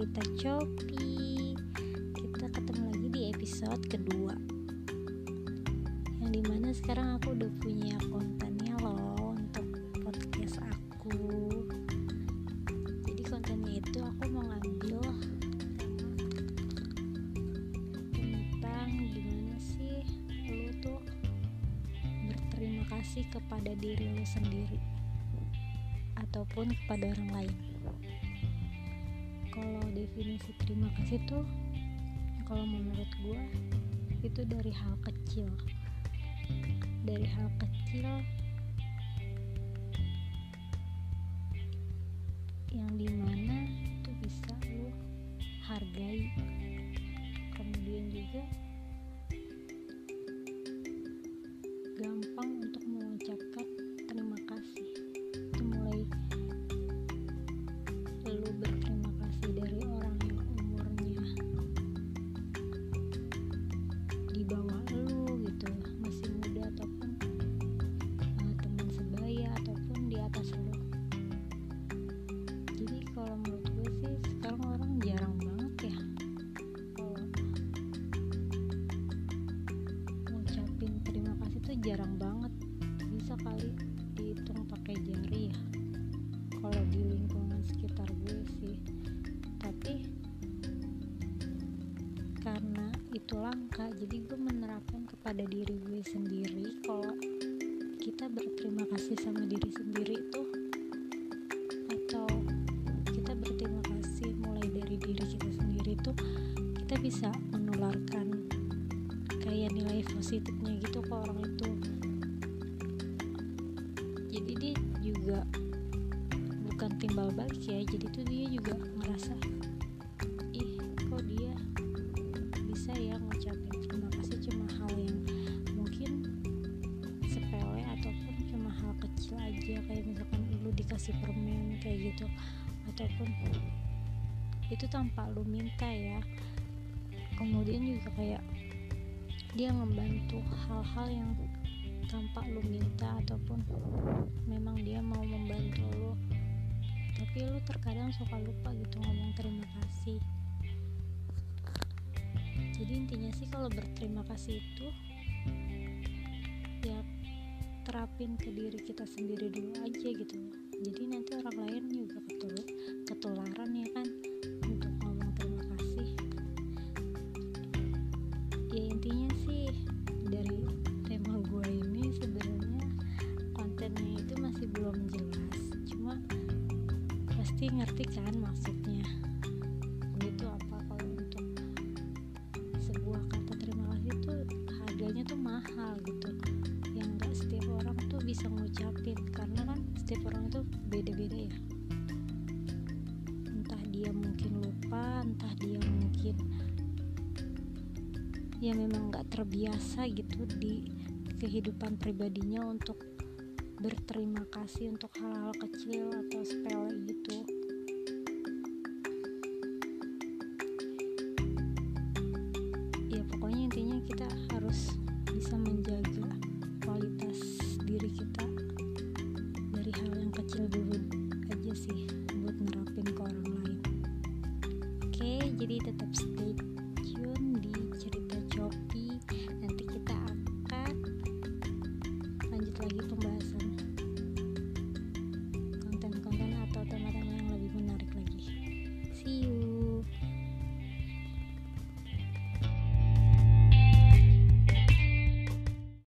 cerita Copi Kita ketemu lagi di episode kedua. Yang di mana sekarang aku udah punya kontennya loh Untuk podcast aku. Jadi kontennya itu aku mau ngambil Tentang gimana sih lu tuh Berterima kasih kepada diri lu sendiri Ataupun kepada orang lain kalau definisi terima kasih tuh kalau menurut gue itu dari hal kecil. Dari hal kecil yang di mana itu bisa lo hargai. Kemudian juga kalau menurut gue sih sekarang orang jarang banget ya kalau ngucapin terima kasih tuh jarang banget. Bisa kali dihitung pakai jari ya kalau di lingkungan sekitar gue sih. Tapi karena itu langka jadi gue menerapkan kepada diri gue sendiri kalau kita berterima kasih sama diri sendiri itu kita bisa menularkan kayak nilai positifnya gitu ke orang itu. Jadi dia juga bukan timbal balik ya jadi tuh dia juga ngerasa ih kok dia bisa ya ngucapin terima kasih cuma hal yang mungkin sepele ataupun cuma hal kecil aja kayak misalkan lu dikasih permen kayak gitu ataupun itu tanpa lu minta ya kemudian juga kayak dia membantu hal-hal yang tanpa lu minta ataupun memang dia mau membantu lu. Tapi lu terkadang suka lupa gitu ngomong terima kasih. Jadi intinya sih kalau berterima kasih itu ya terapin ke diri kita sendiri dulu aja gitu. Jadi nanti orang lain juga ketul ketularan ya kan pasti ngerti kan maksudnya? Itu apa kalau untuk sebuah kata terima kasih tuh harganya tuh mahal gitu. Yang gak setiap orang tuh bisa ngucapin karena kan setiap orang itu beda-beda ya. Entah dia mungkin lupa entah dia mungkin ya memang gak terbiasa gitu di kehidupan pribadinya untuk berterima kasih untuk hal-hal kecil atau buat nerapin ke orang lain. Oke jadi tetap stay